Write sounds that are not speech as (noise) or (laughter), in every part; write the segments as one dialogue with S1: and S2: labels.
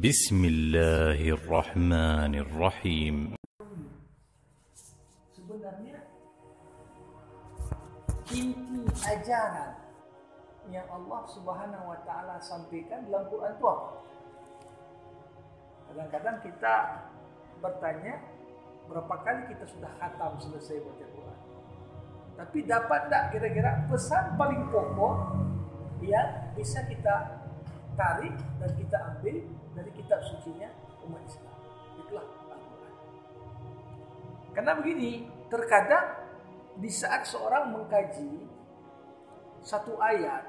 S1: بسم الله الرحمن الرحيم
S2: sebenarnya inti ajaran yang Allah Subhanahu wa taala sampaikan dalam Quran itu apa? Kadang-kadang kita bertanya berapa kali kita sudah khatam selesai baca Quran. Tapi dapat tak kira-kira pesan paling pokok yang bisa kita tarik dan kita ambil dari kitab sucinya umat Islam. Itulah Al-Quran. Karena begini, terkadang di saat seorang mengkaji satu ayat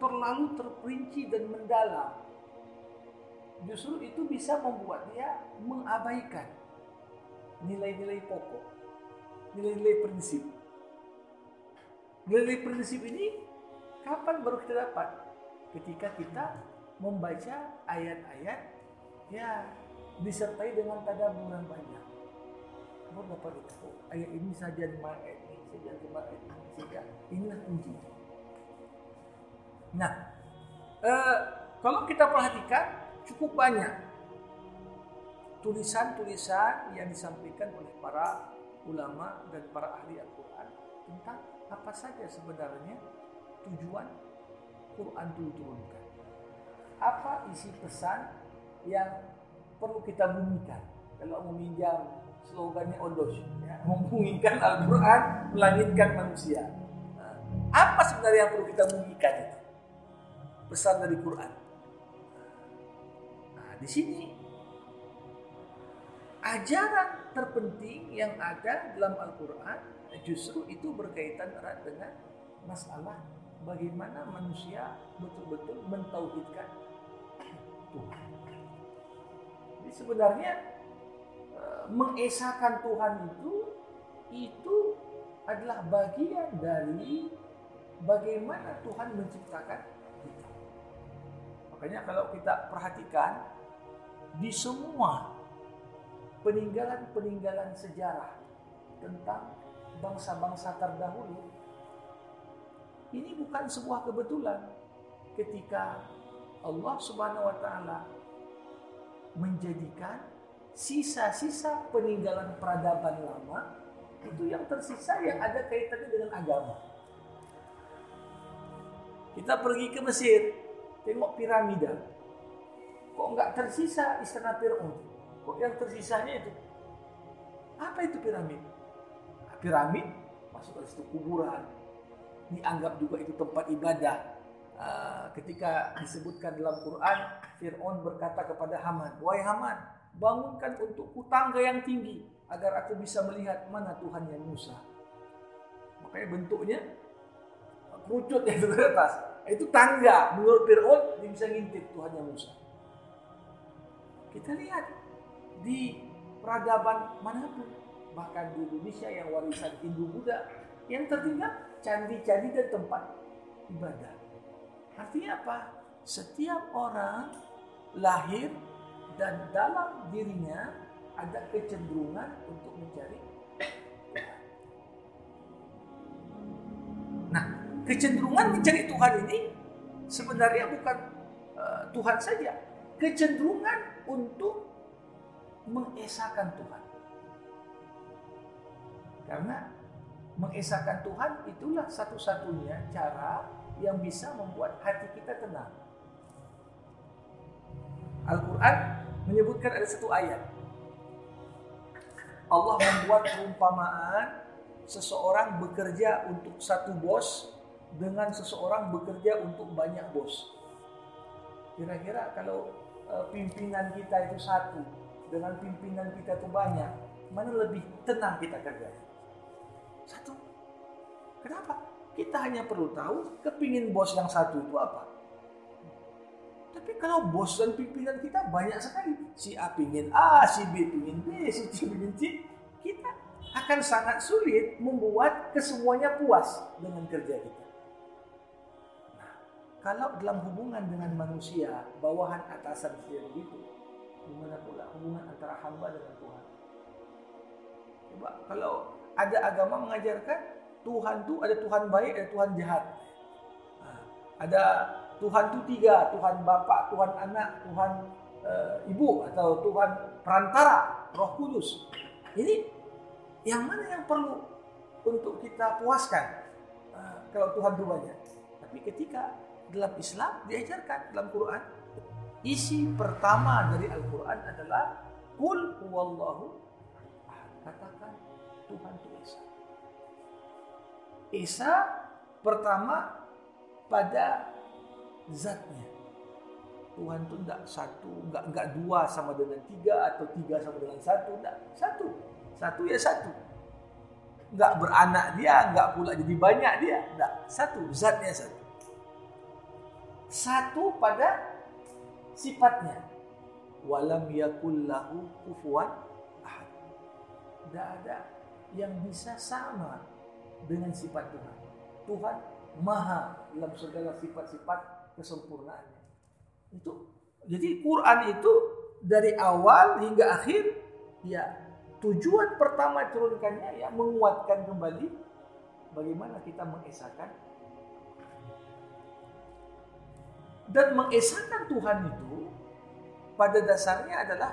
S2: terlalu terperinci dan mendalam, justru itu bisa membuat dia mengabaikan nilai-nilai pokok, nilai-nilai prinsip. Nilai-nilai prinsip ini kapan baru kita dapat? Ketika kita membaca ayat-ayat ya disertai dengan tadaburan banyak. Kamu dapat itu. Oh, ayat ini saja lima ayat ini saja lima ayat ini saja. Inilah kunci. Nah, eh, kalau kita perhatikan cukup banyak tulisan-tulisan yang disampaikan oleh para ulama dan para ahli Al-Quran tentang apa saja sebenarnya tujuan Quran itu diturunkan. Apa isi pesan yang perlu kita bumikan kalau meminjam slogannya Ondos, ya, membunyikan Al-Quran, melangitkan manusia. Nah, apa sebenarnya yang perlu kita bunyikan itu? Pesan dari Quran. Nah, di sini ajaran terpenting yang ada dalam Al-Quran justru itu berkaitan erat dengan masalah bagaimana manusia betul-betul mentauhidkan Tuhan. Jadi sebenarnya mengesahkan Tuhan itu itu adalah bagian dari bagaimana Tuhan menciptakan kita. Makanya kalau kita perhatikan di semua peninggalan-peninggalan sejarah tentang bangsa-bangsa terdahulu ini bukan sebuah kebetulan ketika Allah Subhanahu wa taala menjadikan sisa-sisa peninggalan peradaban lama itu yang tersisa yang ada kaitannya dengan agama. Kita pergi ke Mesir, tengok piramida. Kok nggak tersisa istana Fir'aun? Kok yang tersisanya itu? Apa itu piramid? Piramid masuk ke situ kuburan. Dianggap juga itu tempat ibadah. Uh, ketika disebutkan dalam Quran, Fir'aun berkata kepada Haman, Wahai Haman, bangunkan untukku tangga yang tinggi agar aku bisa melihat mana Tuhan yang Musa. Makanya bentuknya kerucut (laughs) yang di atas. Itu tangga. Menurut Fir'aun dia bisa ngintip Tuhan yang Musa. Kita lihat di peradaban mana pun. Bahkan di Indonesia yang warisan Hindu-Buddha. Yang tertinggal candi-candi dan tempat ibadah. Artinya apa? Setiap orang lahir dan dalam dirinya ada kecenderungan untuk mencari Nah, kecenderungan mencari Tuhan ini sebenarnya bukan uh, Tuhan saja, kecenderungan untuk mengesahkan Tuhan. Karena mengesahkan Tuhan itulah satu-satunya cara yang bisa membuat hati kita tenang. Al-Quran menyebutkan ada satu ayat. Allah membuat perumpamaan seseorang bekerja untuk satu bos dengan seseorang bekerja untuk banyak bos. Kira-kira kalau pimpinan kita itu satu dengan pimpinan kita itu banyak, mana lebih tenang kita kerja? Satu. Kenapa? Kita hanya perlu tahu kepingin bos yang satu itu apa. Tapi kalau bos dan pimpinan kita banyak sekali, si A pingin A, si B pingin B, si C pingin C, kita akan sangat sulit membuat kesemuanya puas dengan kerja kita. Nah, kalau dalam hubungan dengan manusia, bawahan atasan saja begitu, gimana pula hubungan antara hamba dengan Tuhan? Coba kalau ada agama mengajarkan Tuhan itu ada Tuhan baik, ada Tuhan jahat. Ada Tuhan itu tiga, Tuhan Bapak, Tuhan Anak, Tuhan uh, ibu atau Tuhan perantara Roh Kudus. Ini yang mana yang perlu untuk kita puaskan uh, kalau Tuhan itu banyak. Tapi ketika dalam Islam diajarkan dalam Quran isi pertama dari Al-Quran adalah Kul huwallahu Katakan Tuhan itu Esa. Esa pertama pada zatnya. Tuhan itu tidak satu, enggak, enggak dua sama dengan tiga atau tiga sama dengan satu, enggak. Satu. Satu ya satu. Enggak beranak dia, enggak pula jadi banyak dia. Enggak. Satu. Zatnya satu. Satu pada sifatnya. Walam yakullahu kufuan ahad. Tidak ada yang bisa sama dengan sifat Tuhan. Tuhan maha dalam segala sifat-sifat kesempurnaannya. Itu jadi Quran itu dari awal hingga akhir ya tujuan pertama turunkannya ya menguatkan kembali bagaimana kita mengesahkan dan mengesahkan Tuhan itu pada dasarnya adalah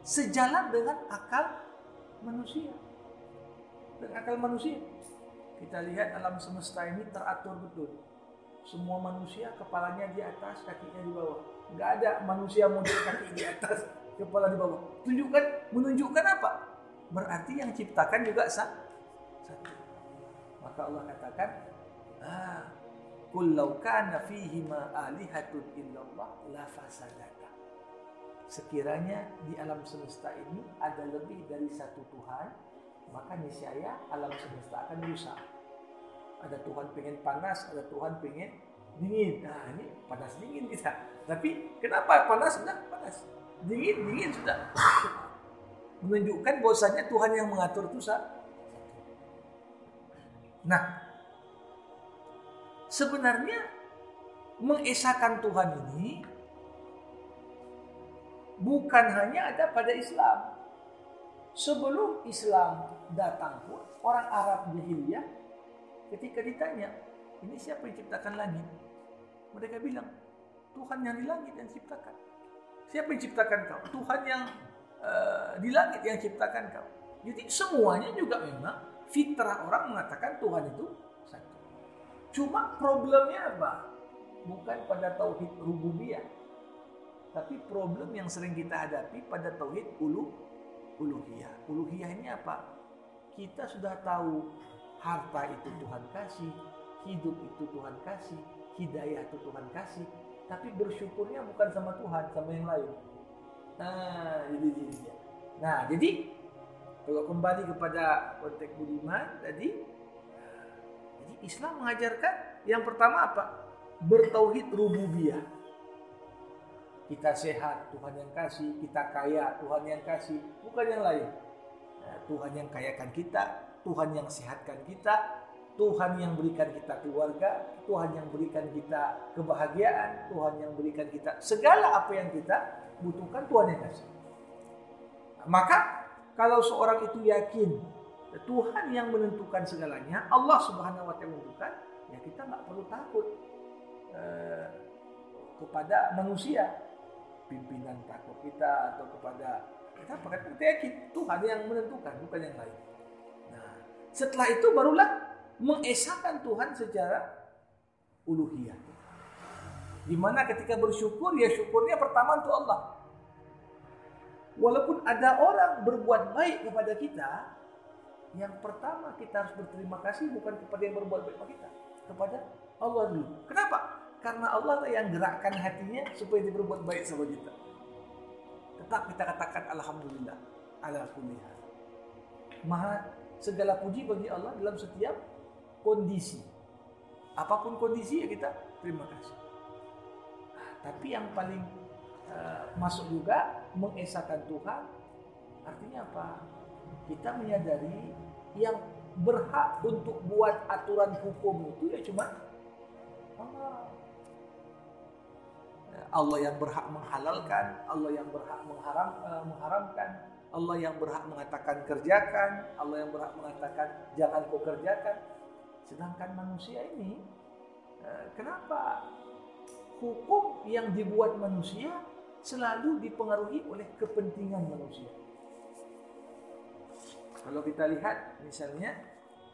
S2: sejalan dengan akal manusia. Dengan akal manusia. Kita lihat alam semesta ini teratur betul semua manusia kepalanya di atas, kakinya di bawah. Enggak ada manusia model kaki di atas, kepala di bawah. Tunjukkan, menunjukkan apa? Berarti yang ciptakan juga satu. Maka Allah katakan, ah, Kullau kana fihi ma alihatun illallah la. Sekiranya di alam semesta ini ada lebih dari satu Tuhan, maka niscaya alam semesta akan rusak ada Tuhan pengen panas, ada Tuhan pengen dingin. Nah ini panas dingin kita. Tapi kenapa panas sudah panas, dingin dingin sudah. Menunjukkan bahwasanya Tuhan yang mengatur itu. Nah, sebenarnya mengesahkan Tuhan ini bukan hanya ada pada Islam. Sebelum Islam datang pun orang Arab jahiliyah Ketika ditanya, ini siapa yang ciptakan langit? Mereka bilang, Tuhan yang di langit yang ciptakan. Siapa yang ciptakan kau? Tuhan yang uh, di langit yang ciptakan kau. Jadi semuanya juga memang fitrah orang mengatakan Tuhan itu satu. Cuma problemnya apa? Bukan pada tauhid rububiyah. Tapi problem yang sering kita hadapi pada tauhid ulu uluhiyah. Uluhiyah ini apa? Kita sudah tahu harta itu Tuhan kasih, hidup itu Tuhan kasih, hidayah itu Tuhan kasih, tapi bersyukurnya bukan sama Tuhan, sama yang lain. Nah, jadi dia. Nah, jadi kalau kembali kepada konteks budiman tadi, jadi Islam mengajarkan yang pertama apa? Bertauhid rububiyah. Kita sehat, Tuhan yang kasih. Kita kaya, Tuhan yang kasih. Bukan yang lain. Nah, Tuhan yang kayakan kita, Tuhan yang sehatkan kita, Tuhan yang berikan kita keluarga, Tuhan yang berikan kita kebahagiaan, Tuhan yang berikan kita segala apa yang kita butuhkan Tuhan yang kasih. Maka kalau seorang itu yakin Tuhan yang menentukan segalanya, Allah Subhanahu wa taala menentukan, ya kita nggak perlu takut eh, kepada manusia, pimpinan takut kita atau kepada kita pakai kita yakin Tuhan yang menentukan, bukan yang lain. Setelah itu barulah mengesahkan Tuhan secara uluhiyah. Di mana ketika bersyukur ya syukurnya pertama untuk Allah. Walaupun ada orang berbuat baik kepada kita, yang pertama kita harus berterima kasih bukan kepada yang berbuat baik kepada kita, kepada Allah dulu. Kenapa? Karena Allah lah yang gerakkan hatinya supaya dia berbuat baik sama kita. Tetap kita katakan Alhamdulillah ala kulli Maha segala puji bagi Allah dalam setiap kondisi. Apa pun kondisi ya kita terima kasih. Tapi yang paling uh, masuk juga mengesahkan Tuhan artinya apa? Kita menyadari yang berhak untuk buat aturan hukum itu ya cuma Allah. Allah yang berhak menghalalkan, Allah yang berhak mengharam, uh, mengharamkan, Allah yang berhak mengatakan kerjakan, Allah yang berhak mengatakan jangan kau kerjakan. Sedangkan manusia ini, eh, kenapa hukum yang dibuat manusia selalu dipengaruhi oleh kepentingan manusia. Kalau kita lihat misalnya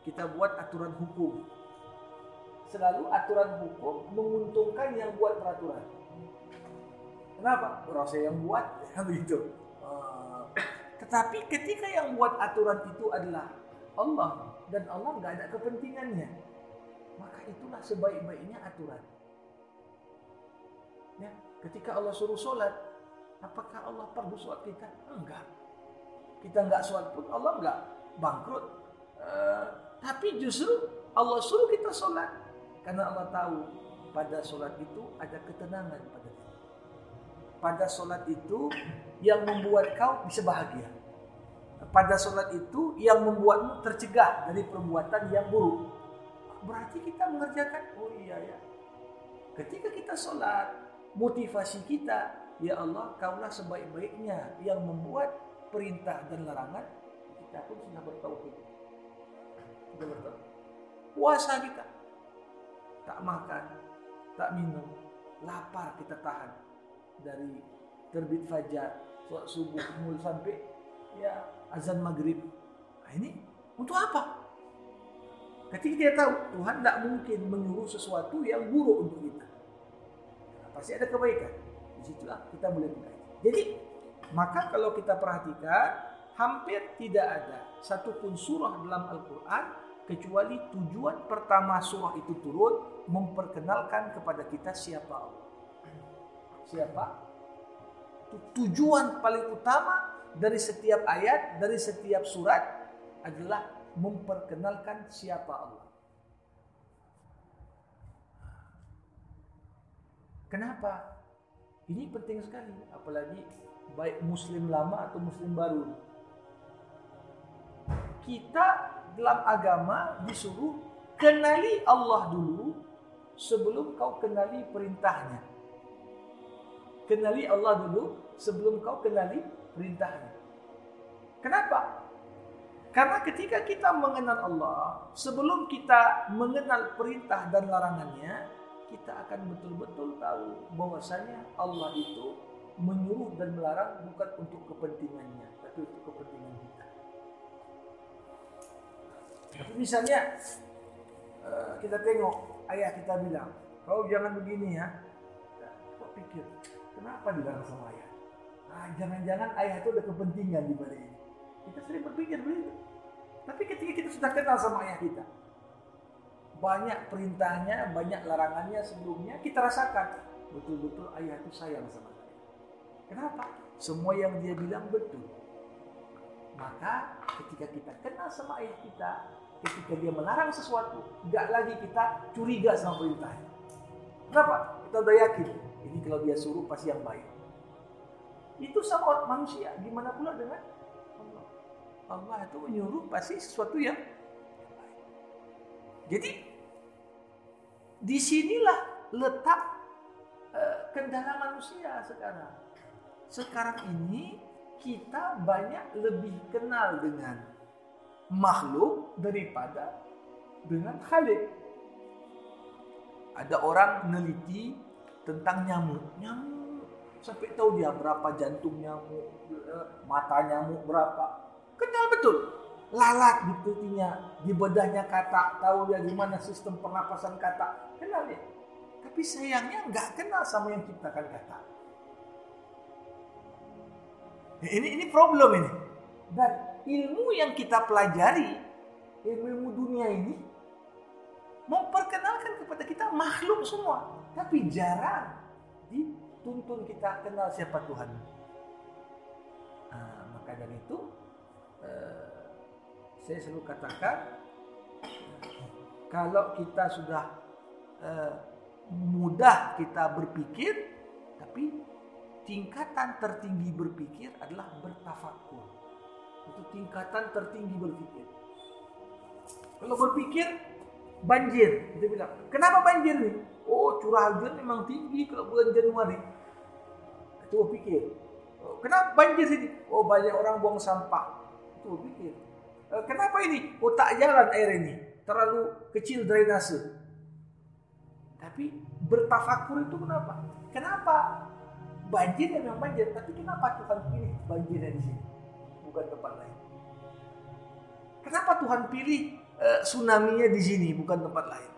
S2: kita buat aturan hukum. Selalu aturan hukum menguntungkan yang buat peraturan. Kenapa? Orang saya yang buat, (laughs) ya begitu. Uh, tetapi ketika yang buat aturan itu adalah Allah dan Allah nggak ada kepentingannya, maka itulah sebaik-baiknya aturan. Ya, ketika Allah suruh sholat, apakah Allah perlu sholat kita? Enggak. Kita enggak sholat pun Allah enggak bangkrut. Uh, tapi justru Allah suruh kita sholat karena Allah tahu pada sholat itu ada ketenangan pada kita. Pada sholat itu yang membuat kau bisa bahagia. Pada sholat itu yang membuatmu tercegah dari perbuatan yang buruk. Berarti kita mengerjakan, oh iya ya. Ketika kita sholat, motivasi kita, ya Allah, kaulah sebaik-baiknya yang membuat perintah dan larangan, kita pun sudah bertauhid. Sudah bertauhid. Puasa kita, tak makan, tak minum, lapar kita tahan dari terbit fajar, subuh, mulai sampai ya azan maghrib. Nah, ini untuk apa? Ketika kita tahu Tuhan tidak mungkin menyuruh sesuatu yang buruk untuk kita. Nah, pasti ada kebaikan. Di situlah kita mulai mengkaji. Jadi maka kalau kita perhatikan hampir tidak ada satupun surah dalam Al-Quran kecuali tujuan pertama surah itu turun memperkenalkan kepada kita siapa Allah. Siapa? Tujuan paling utama dari setiap ayat, dari setiap surat adalah memperkenalkan siapa Allah. Kenapa? Ini penting sekali, apalagi baik muslim lama atau muslim baru. Kita dalam agama disuruh kenali Allah dulu sebelum kau kenali perintahnya. Kenali Allah dulu sebelum kau kenali perintahnya. Kenapa? Karena ketika kita mengenal Allah, sebelum kita mengenal perintah dan larangannya, kita akan betul-betul tahu bahwasanya Allah itu menyuruh dan melarang bukan untuk kepentingannya, tapi untuk kepentingan kita. Tapi misalnya eh, kita tengok ayah kita bilang, kau jangan begini ya. Kau pikir, kenapa dilarang sama ayah? Ah, jangan-jangan ayah itu ada kepentingan di balik ini. Kita sering berpikir begitu. Tapi ketika kita sudah kenal sama ayah kita, banyak perintahnya, banyak larangannya sebelumnya, kita rasakan betul-betul ayah itu sayang sama saya. Kenapa? Semua yang dia bilang betul. Maka ketika kita kenal sama ayah kita, ketika dia melarang sesuatu, nggak lagi kita curiga sama perintahnya. Kenapa? Kita udah yakin, ini kalau dia suruh pasti yang baik. Itu sama manusia, gimana pula dengan Allah itu menyuruh pasti sesuatu yang baik. Jadi di sinilah letak uh, kendala manusia sekarang. Sekarang ini kita banyak lebih kenal dengan makhluk daripada dengan Khalik. Ada orang meneliti tentang nyamuk. Nyamuk sampai tahu dia berapa jantung nyamuk, mata nyamuk berapa, Kenal betul. Lalat di putinya, di bedahnya kata, tahu dia gimana sistem pernapasan kata. Kenal dia. Tapi sayangnya nggak kenal sama yang ciptakan kata. Ini ini problem ini. Dan ilmu yang kita pelajari, ilmu-ilmu dunia ini, memperkenalkan kepada kita makhluk semua. Tapi jarang dituntun kita kenal siapa Tuhan. Nah, maka dari itu Eh, saya selalu katakan kalau kita sudah uh, mudah kita berpikir tapi tingkatan tertinggi berpikir adalah bertafakur itu tingkatan tertinggi berpikir kalau berpikir banjir kita bilang kenapa banjir nih oh curah hujan memang tinggi kalau bulan Januari itu berpikir oh, kenapa banjir sini oh banyak orang buang sampah Tuh pikir. E, kenapa ini? Oh tak jalan air ini. Terlalu kecil drainase. Tapi bertafakur itu kenapa? Kenapa banjir ya memang banjir, tapi kenapa Tuhan pilih banjirnya di sini, bukan tempat lain? Kenapa Tuhan pilih uh, tsunami-nya di sini, bukan tempat lain?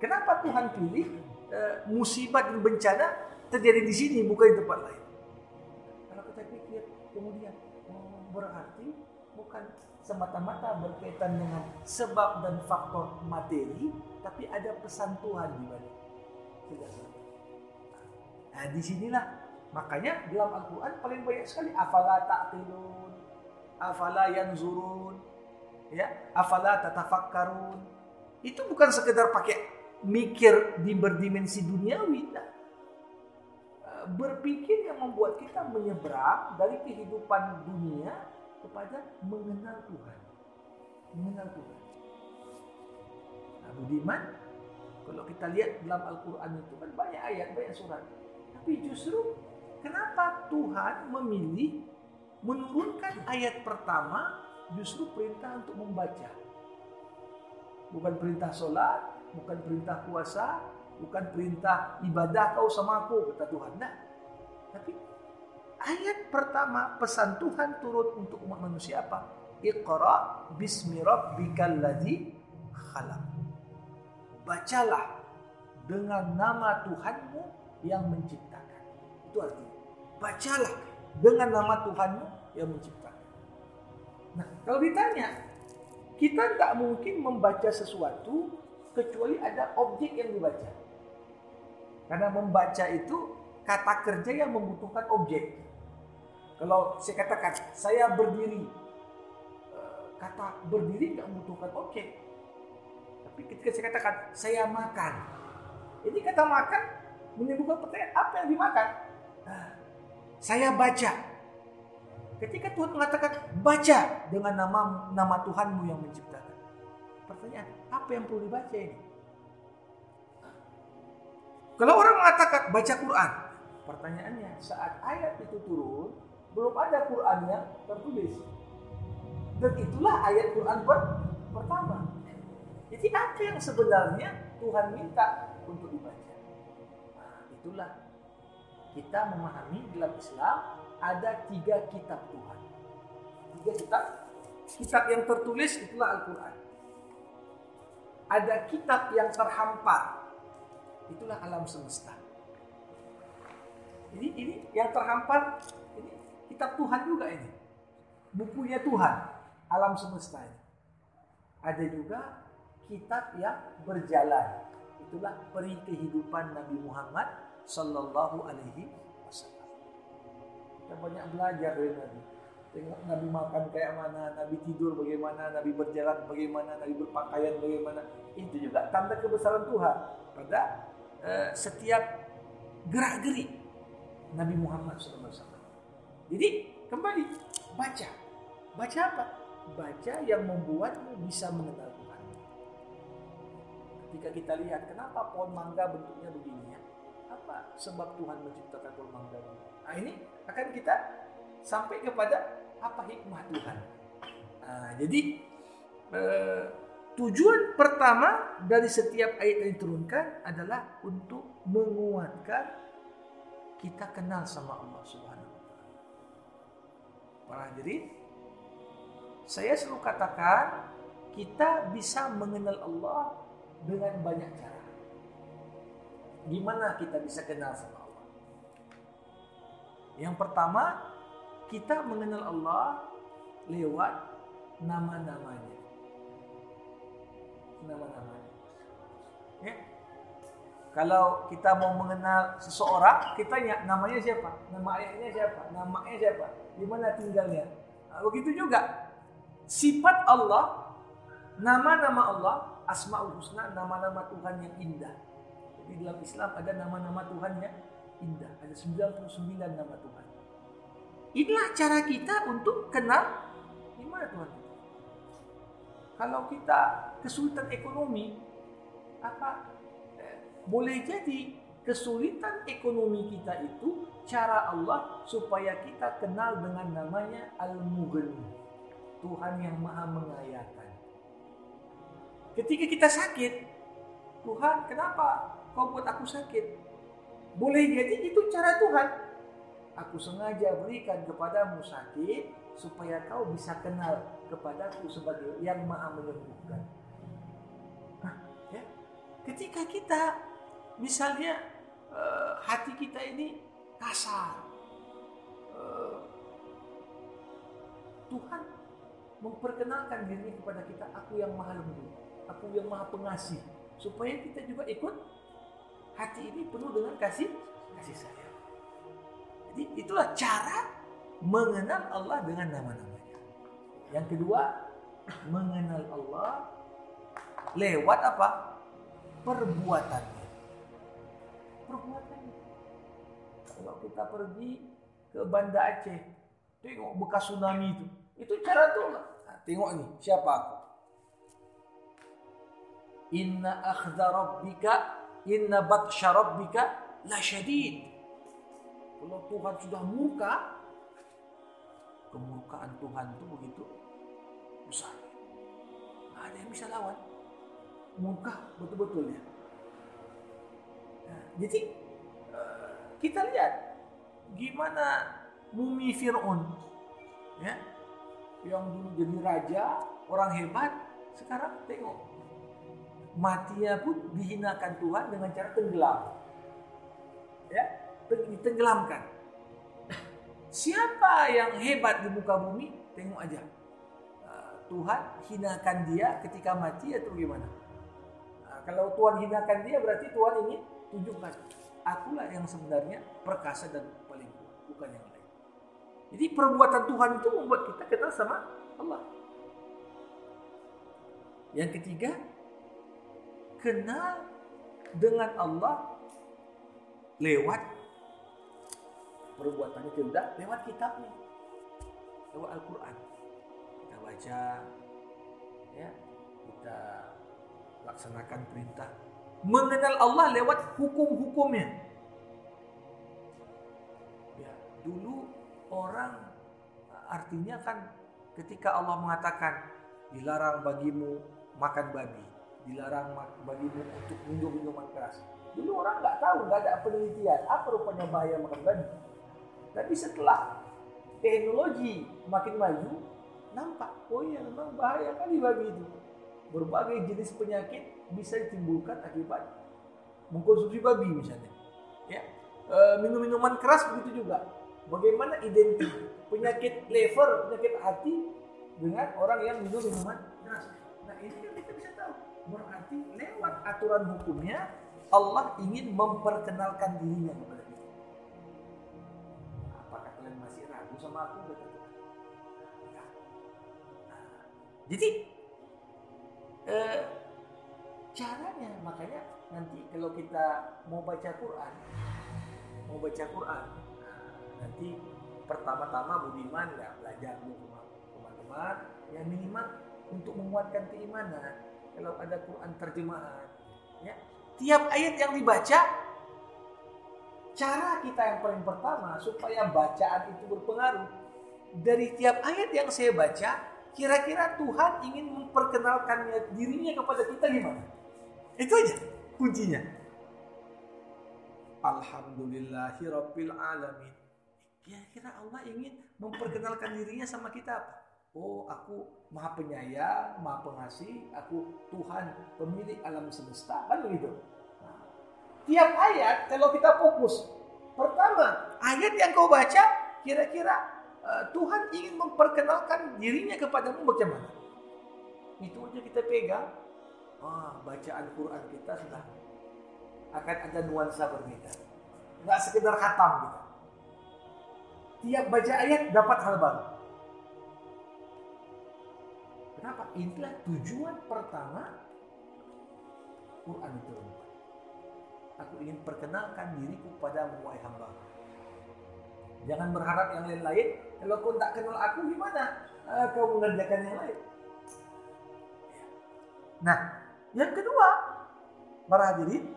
S2: Kenapa Tuhan pilih uh, musibah dan bencana terjadi di sini, bukan di tempat lain? Kalau kita pikir kemudian oh, berarti bukan semata-mata berkaitan dengan sebab dan faktor materi, tapi ada pesan Tuhan di balik. Nah, di sinilah makanya dalam Al-Quran paling banyak sekali afala ta'qilun, afala yanzurun, ya, afala tatafakkarun. Itu bukan sekedar pakai mikir di berdimensi duniawi, nah. berpikir yang membuat kita menyeberang dari kehidupan dunia kepada mengenal Tuhan. Mengenal Tuhan. Nah, Budiman, kalau kita lihat dalam Al-Quran itu kan banyak ayat, banyak surat. Tapi justru kenapa Tuhan memilih menurunkan ayat pertama justru perintah untuk membaca. Bukan perintah sholat, bukan perintah puasa, bukan perintah ibadah kau sama aku, kata Tuhan. Nah, tapi Ayat pertama pesan Tuhan turun untuk umat manusia apa? Iqra bismi rabbikal ladzi khalaq. Bacalah dengan nama Tuhanmu yang menciptakan. Itu artinya. Bacalah dengan nama Tuhanmu yang menciptakan. Nah, kalau ditanya, kita tak mungkin membaca sesuatu kecuali ada objek yang dibaca. Karena membaca itu kata kerja yang membutuhkan objek. Kalau saya katakan saya berdiri, eh, kata berdiri nggak membutuhkan oke. Tapi ketika saya katakan saya makan, ini kata makan menimbulkan pertanyaan apa yang dimakan? Nah, saya baca. Ketika Tuhan mengatakan baca dengan nama nama Tuhanmu yang menciptakan. Pertanyaan, apa yang perlu dibaca ini? Kalau orang mengatakan baca Quran, pertanyaannya saat ayat itu turun, belum ada Quran yang tertulis. Dan itulah ayat Quran per pertama. Jadi apa yang sebenarnya Tuhan minta untuk dibaca? Nah, itulah kita memahami dalam Islam ada tiga kitab Tuhan. Tiga kitab. Kitab yang tertulis itulah Al-Quran. Ada kitab yang terhampar. Itulah alam semesta. Ini ini yang terhampar kitab Tuhan juga ini. Bukunya Tuhan, alam semesta ini. Ada juga kitab yang berjalan. Itulah peri kehidupan Nabi Muhammad Sallallahu Alaihi. Kita banyak belajar dari Nabi. Tengok Nabi makan kayak mana, Nabi tidur bagaimana, Nabi berjalan bagaimana, Nabi berpakaian bagaimana. Itu juga tanda kebesaran Tuhan pada uh, setiap gerak-gerik Nabi Muhammad SAW. Jadi kembali baca. Baca apa? Baca yang membuatmu bisa mengenal Tuhan. Ketika kita lihat kenapa pohon mangga bentuknya begini ya? Apa sebab Tuhan menciptakan pohon mangga ini? Nah ini akan kita sampai kepada apa hikmah Tuhan. Nah, jadi eh, tujuan pertama dari setiap ayat yang diturunkan adalah untuk menguatkan kita kenal sama Allah Subhanahu Para hadirin, saya selalu katakan kita bisa mengenal Allah dengan banyak cara. Gimana kita bisa kenal sama? Yang pertama, kita mengenal Allah lewat nama-namanya. Nama-namanya. Ya. Kalau kita mau mengenal seseorang, kita tanya namanya siapa? Nama ayahnya siapa? Namanya siapa? di mana tinggalnya. Nah, begitu juga sifat Allah, nama-nama Allah, Asmaul Husna, nama-nama Tuhan yang indah. Jadi dalam Islam ada nama-nama Tuhan yang indah. Ada 99 nama Tuhan. Inilah cara kita untuk kenal di mana Tuhan Kalau kita kesulitan ekonomi, apa eh, boleh jadi kesulitan ekonomi kita itu cara Allah supaya kita kenal dengan namanya Al-Mughni. Tuhan yang maha mengayakan. Ketika kita sakit, Tuhan kenapa kau buat aku sakit? Boleh jadi itu cara Tuhan Aku sengaja berikan kepadamu sakit supaya kau bisa kenal kepadaku sebagai yang maha menyembuhkan. Nah, ya. Ketika kita misalnya uh, hati kita ini kasar, uh, Tuhan memperkenalkan dirinya kepada kita, aku yang maha lembut, aku yang maha pengasih, supaya kita juga ikut hati ini penuh dengan kasih kasih sayang. Jadi itulah cara mengenal Allah dengan nama-namanya. Yang kedua, mengenal Allah lewat apa? Perbuatannya. Perbuatannya. Kalau kita pergi ke Banda Aceh, tengok bekas tsunami itu. Itu cara tuh. Nah, tengok nih, siapa aku? Inna akhdha rabbika inna batsha rabbika la syadid. Kalau Tuhan sudah murka, kemurkaan Tuhan itu begitu besar. Nggak ada yang bisa lawan. Murka betul-betul ya. Nah, jadi eh, kita lihat gimana mumi Fir'aun ya yang dulu jadi raja orang hebat sekarang tengok matinya pun dihinakan Tuhan dengan cara tenggelam. Ya ditenggelamkan. Siapa yang hebat di muka bumi? Tengok aja. Ah, Tuhan hinakan dia ketika mati atau gimana? Nah, kalau Tuhan hinakan dia berarti Tuhan ingin tunjukkan akulah yang sebenarnya perkasa dan paling kuat bukan yang lain. Jadi perbuatan Tuhan itu membuat kita kenal sama Allah. Yang ketiga kenal dengan Allah lewat perbuatannya. Tidak lewat kitabnya lewat Al-Quran. Kita baca ya kita laksanakan perintah. Mengenal Allah lewat hukum-hukumnya. Ya dulu orang artinya kan ketika Allah mengatakan dilarang bagimu makan babi dilarang bagimu untuk minum minuman keras. Dulu orang nggak tahu, nggak ada penelitian apa rupanya bahaya makan babi. Tapi setelah teknologi makin maju, nampak, oh iya memang bahaya kali babi itu. Berbagai jenis penyakit bisa ditimbulkan akibat mengkonsumsi babi misalnya. Ya, e, minum-minuman keras begitu juga. Bagaimana identik penyakit liver, penyakit hati dengan orang yang minum minuman keras. Nah ini kan kita bisa tahu berarti lewat aturan hukumnya Allah ingin memperkenalkan dirinya kepada kita. Apakah kalian masih ragu sama aku? Ya. Jadi eh, caranya makanya nanti kalau kita mau baca Quran, mau baca Quran, nanti pertama-tama Budiman ya belajar dulu teman-teman, yang minimal untuk menguatkan keimanan kalau ada Quran terjemahan ya. Tiap ayat yang dibaca cara kita yang paling pertama supaya bacaan itu berpengaruh. Dari tiap ayat yang saya baca kira-kira Tuhan ingin memperkenalkan dirinya kepada kita gimana? Itu aja kuncinya. Alhamdulillahi Rabbil Alamin. Kira-kira Allah ingin memperkenalkan dirinya sama kita apa Oh, aku maha penyayang, maha pengasih, aku Tuhan pemilik alam semesta, kan begitu. Nah, tiap ayat kalau kita fokus, pertama ayat yang kau baca, kira-kira uh, Tuhan ingin memperkenalkan dirinya kepadamu bagaimana? Itu aja kita pegang, ah, bacaan Quran kita sudah akan ada nuansa berbeda. Nggak sekedar khatam gitu. Tiap baca ayat dapat hal baru. Kenapa? Inilah tujuan pertama Quran itu. Aku ingin perkenalkan diriku pada wahai hamba. Jangan berharap yang lain-lain. Kalau kau tak kenal aku gimana? Uh, kau mengerjakan yang lain. Nah, yang kedua, para hadirin,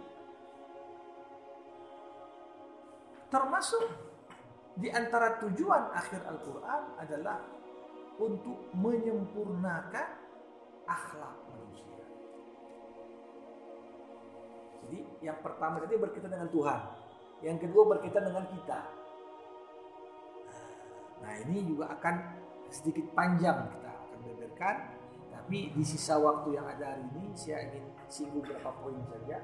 S2: termasuk di antara tujuan akhir Al-Quran adalah untuk menyempurnakan akhlak manusia. Jadi yang pertama tadi berkaitan dengan Tuhan, yang kedua berkaitan dengan kita. Nah ini juga akan sedikit panjang kita akan beberkan. Tapi di sisa waktu yang ada hari ini saya ingin singgung beberapa poin saja.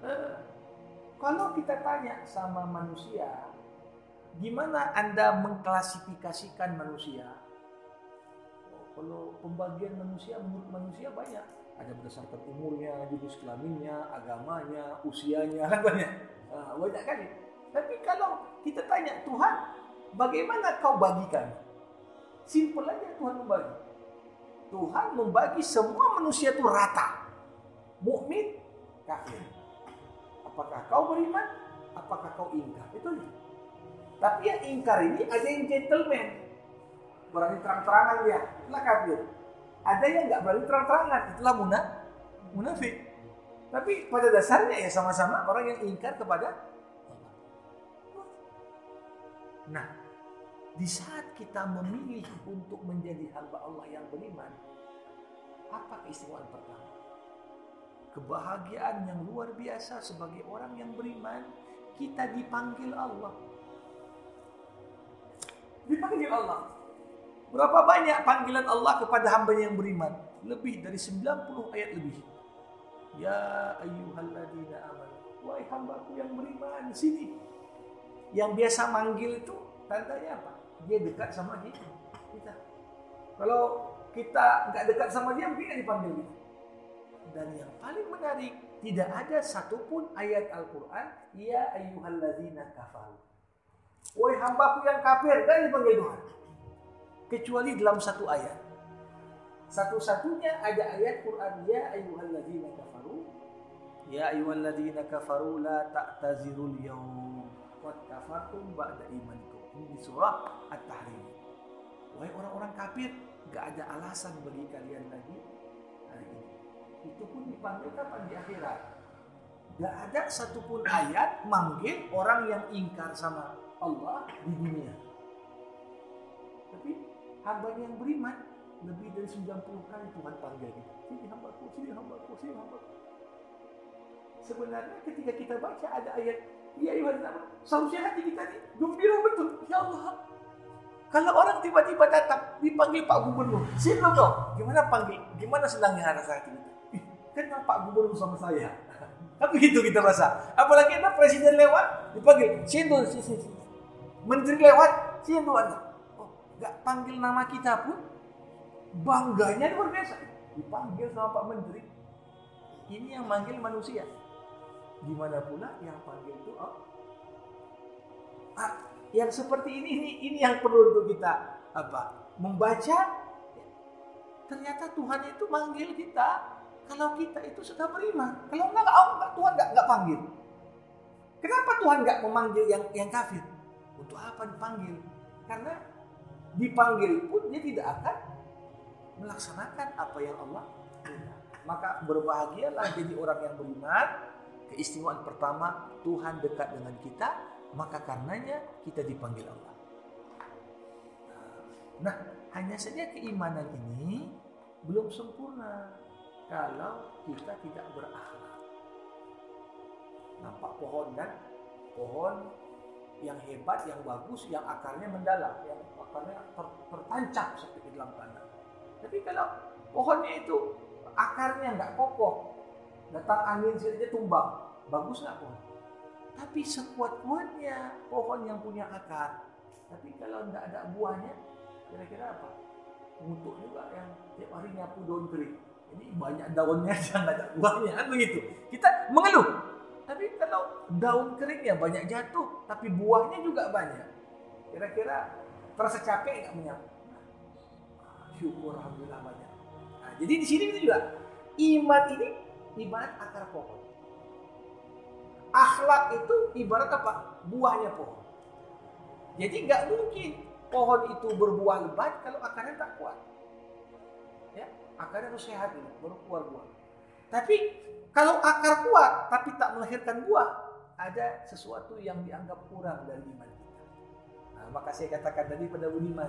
S2: Eh, kalau kita tanya sama manusia, gimana Anda mengklasifikasikan manusia? Oh, kalau pembagian manusia menurut manusia banyak. Ada berdasarkan umurnya, jenis kelaminnya, agamanya, usianya, kan banyak. Nah, banyak kali. Tapi kalau kita tanya Tuhan, bagaimana kau bagikan? Simpel aja Tuhan membagi. Tuhan membagi semua manusia itu rata. Mukmin, kafir. Apakah kau beriman? Apakah kau ingkar? Itu aja. Tapi yang ingkar ini ada yang gentleman. Berani terang-terangan dia. Itulah kafir. Ada yang nggak berani terang-terangan. Itulah munaf munafik. Tapi pada dasarnya ya sama-sama orang yang ingkar kepada. Nah, di saat kita memilih untuk menjadi hamba Allah yang beriman, apa keistimewaan pertama? Kebahagiaan yang luar biasa sebagai orang yang beriman, kita dipanggil Allah. Dipanggil Allah. Berapa banyak panggilan Allah kepada hamba yang beriman? Lebih dari 90 ayat lebih. Ya ayyuhalladzina amanu. Wahai hambaku yang beriman, sini. Yang biasa manggil itu tandanya apa? Dia dekat sama kita. kita. Kalau kita nggak dekat sama dia, mungkin dipanggil kita. Dan yang paling menarik, tidak ada satupun ayat Al-Quran, Ya ayyuhalladzina kafaru. Wahai hambaku yang kafir, dan dipanggil Tuhan. Kecuali dalam satu ayat. Satu-satunya ada ayat Quran, Ya ayyuhalladzina kafaru. Ya ayyuhalladzina kafaru la ta'tazirul yawm. Qad kafartum ba'da imanikum. Ini di surah At-Tahrim. Wahai orang-orang kafir, gak ada alasan bagi kalian lagi hari ini. Itu pun dipanggil kapan di akhirat. Gak ada satupun ayat manggil orang yang ingkar sama Allah di dunia. Tapi hamba yang beriman lebih dari 90 kali Tuhan panggil kita. Sini hambaku, sini hambaku, sini hambaku. Sebenarnya ketika kita baca ada ayat Ya Iwan seharusnya hati kita ini gembira betul. Ya Allah, kalau orang tiba-tiba datang dipanggil Pak Gubernur, sini dong. Gimana panggil? Gimana senangnya rasa hati? Kenal Pak Gubernur sama saya. (laughs) Tapi gitu kita rasa. Apalagi ada presiden lewat dipanggil, sini sini, sini. Menteri lewat, sini dong. Oh, gak panggil nama kita pun bangganya luar biasa. Dipanggil sama Pak Menteri. Ini yang manggil manusia. Gimana pula yang panggil itu oh. ah, yang seperti ini ini ini yang perlu untuk kita apa membaca ternyata Tuhan itu manggil kita kalau kita itu sudah beriman kalau enggak enggak Tuhan enggak enggak panggil kenapa Tuhan enggak memanggil yang yang kafir untuk apa dipanggil? Karena dipanggil pun dia tidak akan melaksanakan apa yang Allah maka berbahagialah jadi orang yang beriman keistimewaan pertama Tuhan dekat dengan kita maka karenanya kita dipanggil Allah. Nah hanya saja keimanan ini belum sempurna kalau kita tidak berakhlak. Nampak pohon kan? Pohon yang hebat yang bagus yang akarnya mendalam yang akarnya ter tertancap seperti dalam tanah tapi kalau pohonnya itu akarnya nggak kokoh datang angin saja tumbang. Bagus nggak pohon? Tapi sekuat-kuatnya pohon yang punya akar. Tapi kalau tidak ada buahnya, kira-kira apa? Untuk juga yang tiap hari nyapu daun kering. Ini banyak daunnya aja nggak ada buahnya kan begitu. Kita mengeluh. Tapi kalau daun keringnya banyak jatuh, tapi buahnya juga banyak. Kira-kira terasa capek nggak menyapu? Syukur alhamdulillah banyak. Nah, jadi di sini juga iman ini ibarat akar pohon. Akhlak itu ibarat apa? Buahnya pohon. Jadi nggak mungkin pohon itu berbuah lebat kalau akarnya tak kuat. Ya, akarnya harus sehat ini, baru keluar buah. Tapi kalau akar kuat tapi tak melahirkan buah, ada sesuatu yang dianggap kurang dari iman kita. Nah, maka saya katakan tadi pada Budiman,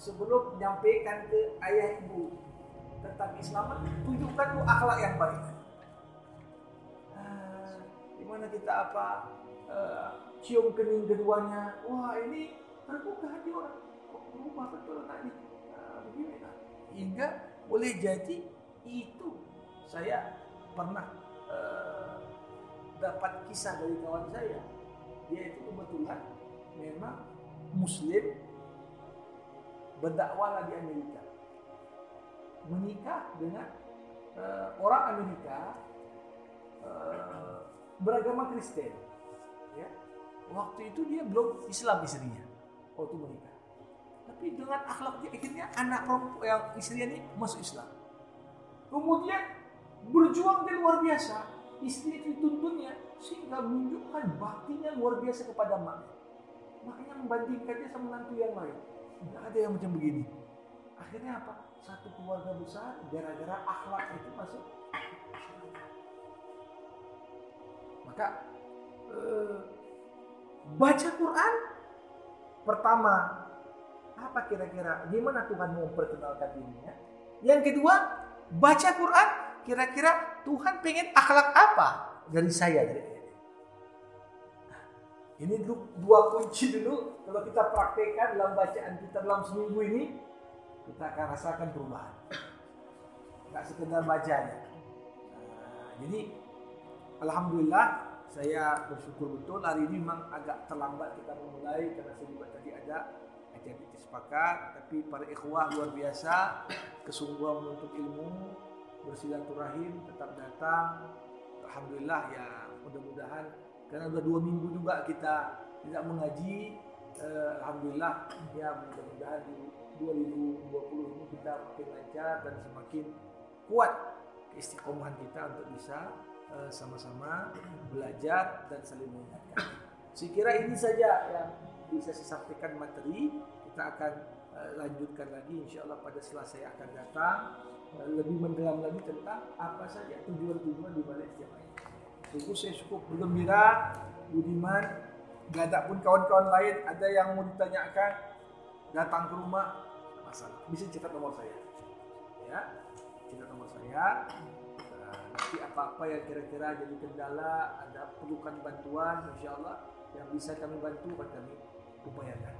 S2: sebelum menyampaikan ke ayah ibu tentang Islam, tunjukkan tuh akhlak yang baik. Ah, di mana kita apa uh, cium kening keduanya, wah ini terbuka hati orang kok berubah betul ini nah, begini nah. hingga boleh jadi itu saya pernah uh, dapat kisah dari kawan saya. Dia itu kebetulan memang muslim berdakwah di Amerika. Menikah dengan uh, orang Amerika uh, beragama Kristen ya. Waktu itu dia belum Islam istrinya waktu menikah. Tapi dengan akhlak dia akhirnya anak perempuan yang istrinya ini masuk Islam. Kemudian berjuang dia luar biasa istri itu tuntunnya sehingga menunjukkan baktinya luar biasa kepada mak. Makanya membandingkan dia sama menantu yang lain. Tidak ada yang macam begini. Akhirnya apa? Satu keluarga besar gara-gara akhlak itu masuk. Maka eh, baca Quran? Pertama apa kira-kira? Gimana Tuhan mau memperkenalkan dirinya? Yang kedua baca Quran kira-kira Tuhan pengen akhlak apa dari saya dari ini ini dua kunci dulu. Kalau kita praktekkan dalam bacaan kita dalam seminggu ini kita akan rasakan perubahan. Nggak sekedar bacanya nah, jadi Alhamdulillah saya bersyukur betul hari ini memang agak terlambat kita memulai karena saya juga tadi ada acara sepakat tapi para ikhwah luar biasa kesungguhan menuntut ilmu bersilaturahim tetap datang Alhamdulillah ya mudah-mudahan karena sudah dua minggu juga kita tidak mengaji eh, Alhamdulillah ya mudah-mudahan di 2020 ini kita makin lancar dan semakin kuat keistiqomahan kita untuk bisa eh, sama-sama belajar dan saling mengingatkan. Saya kira ini saja yang bisa saya sampaikan materi. Kita akan lanjutkan lagi insya Allah pada setelah saya akan datang uh, lebih mendalam lagi tentang apa saja tujuan-tujuan di balik setiap ayat. Sungguh saya cukup bergembira, Budiman, gak ada pun kawan-kawan lain ada yang mau ditanyakan datang ke rumah masalah. Bisa cetak nomor saya. Ya cetak nomor saya. Nanti apa-apa yang kira-kira jadi kendala ada perlukan bantuan insya Allah yang bisa kami bantu akan kami upayakan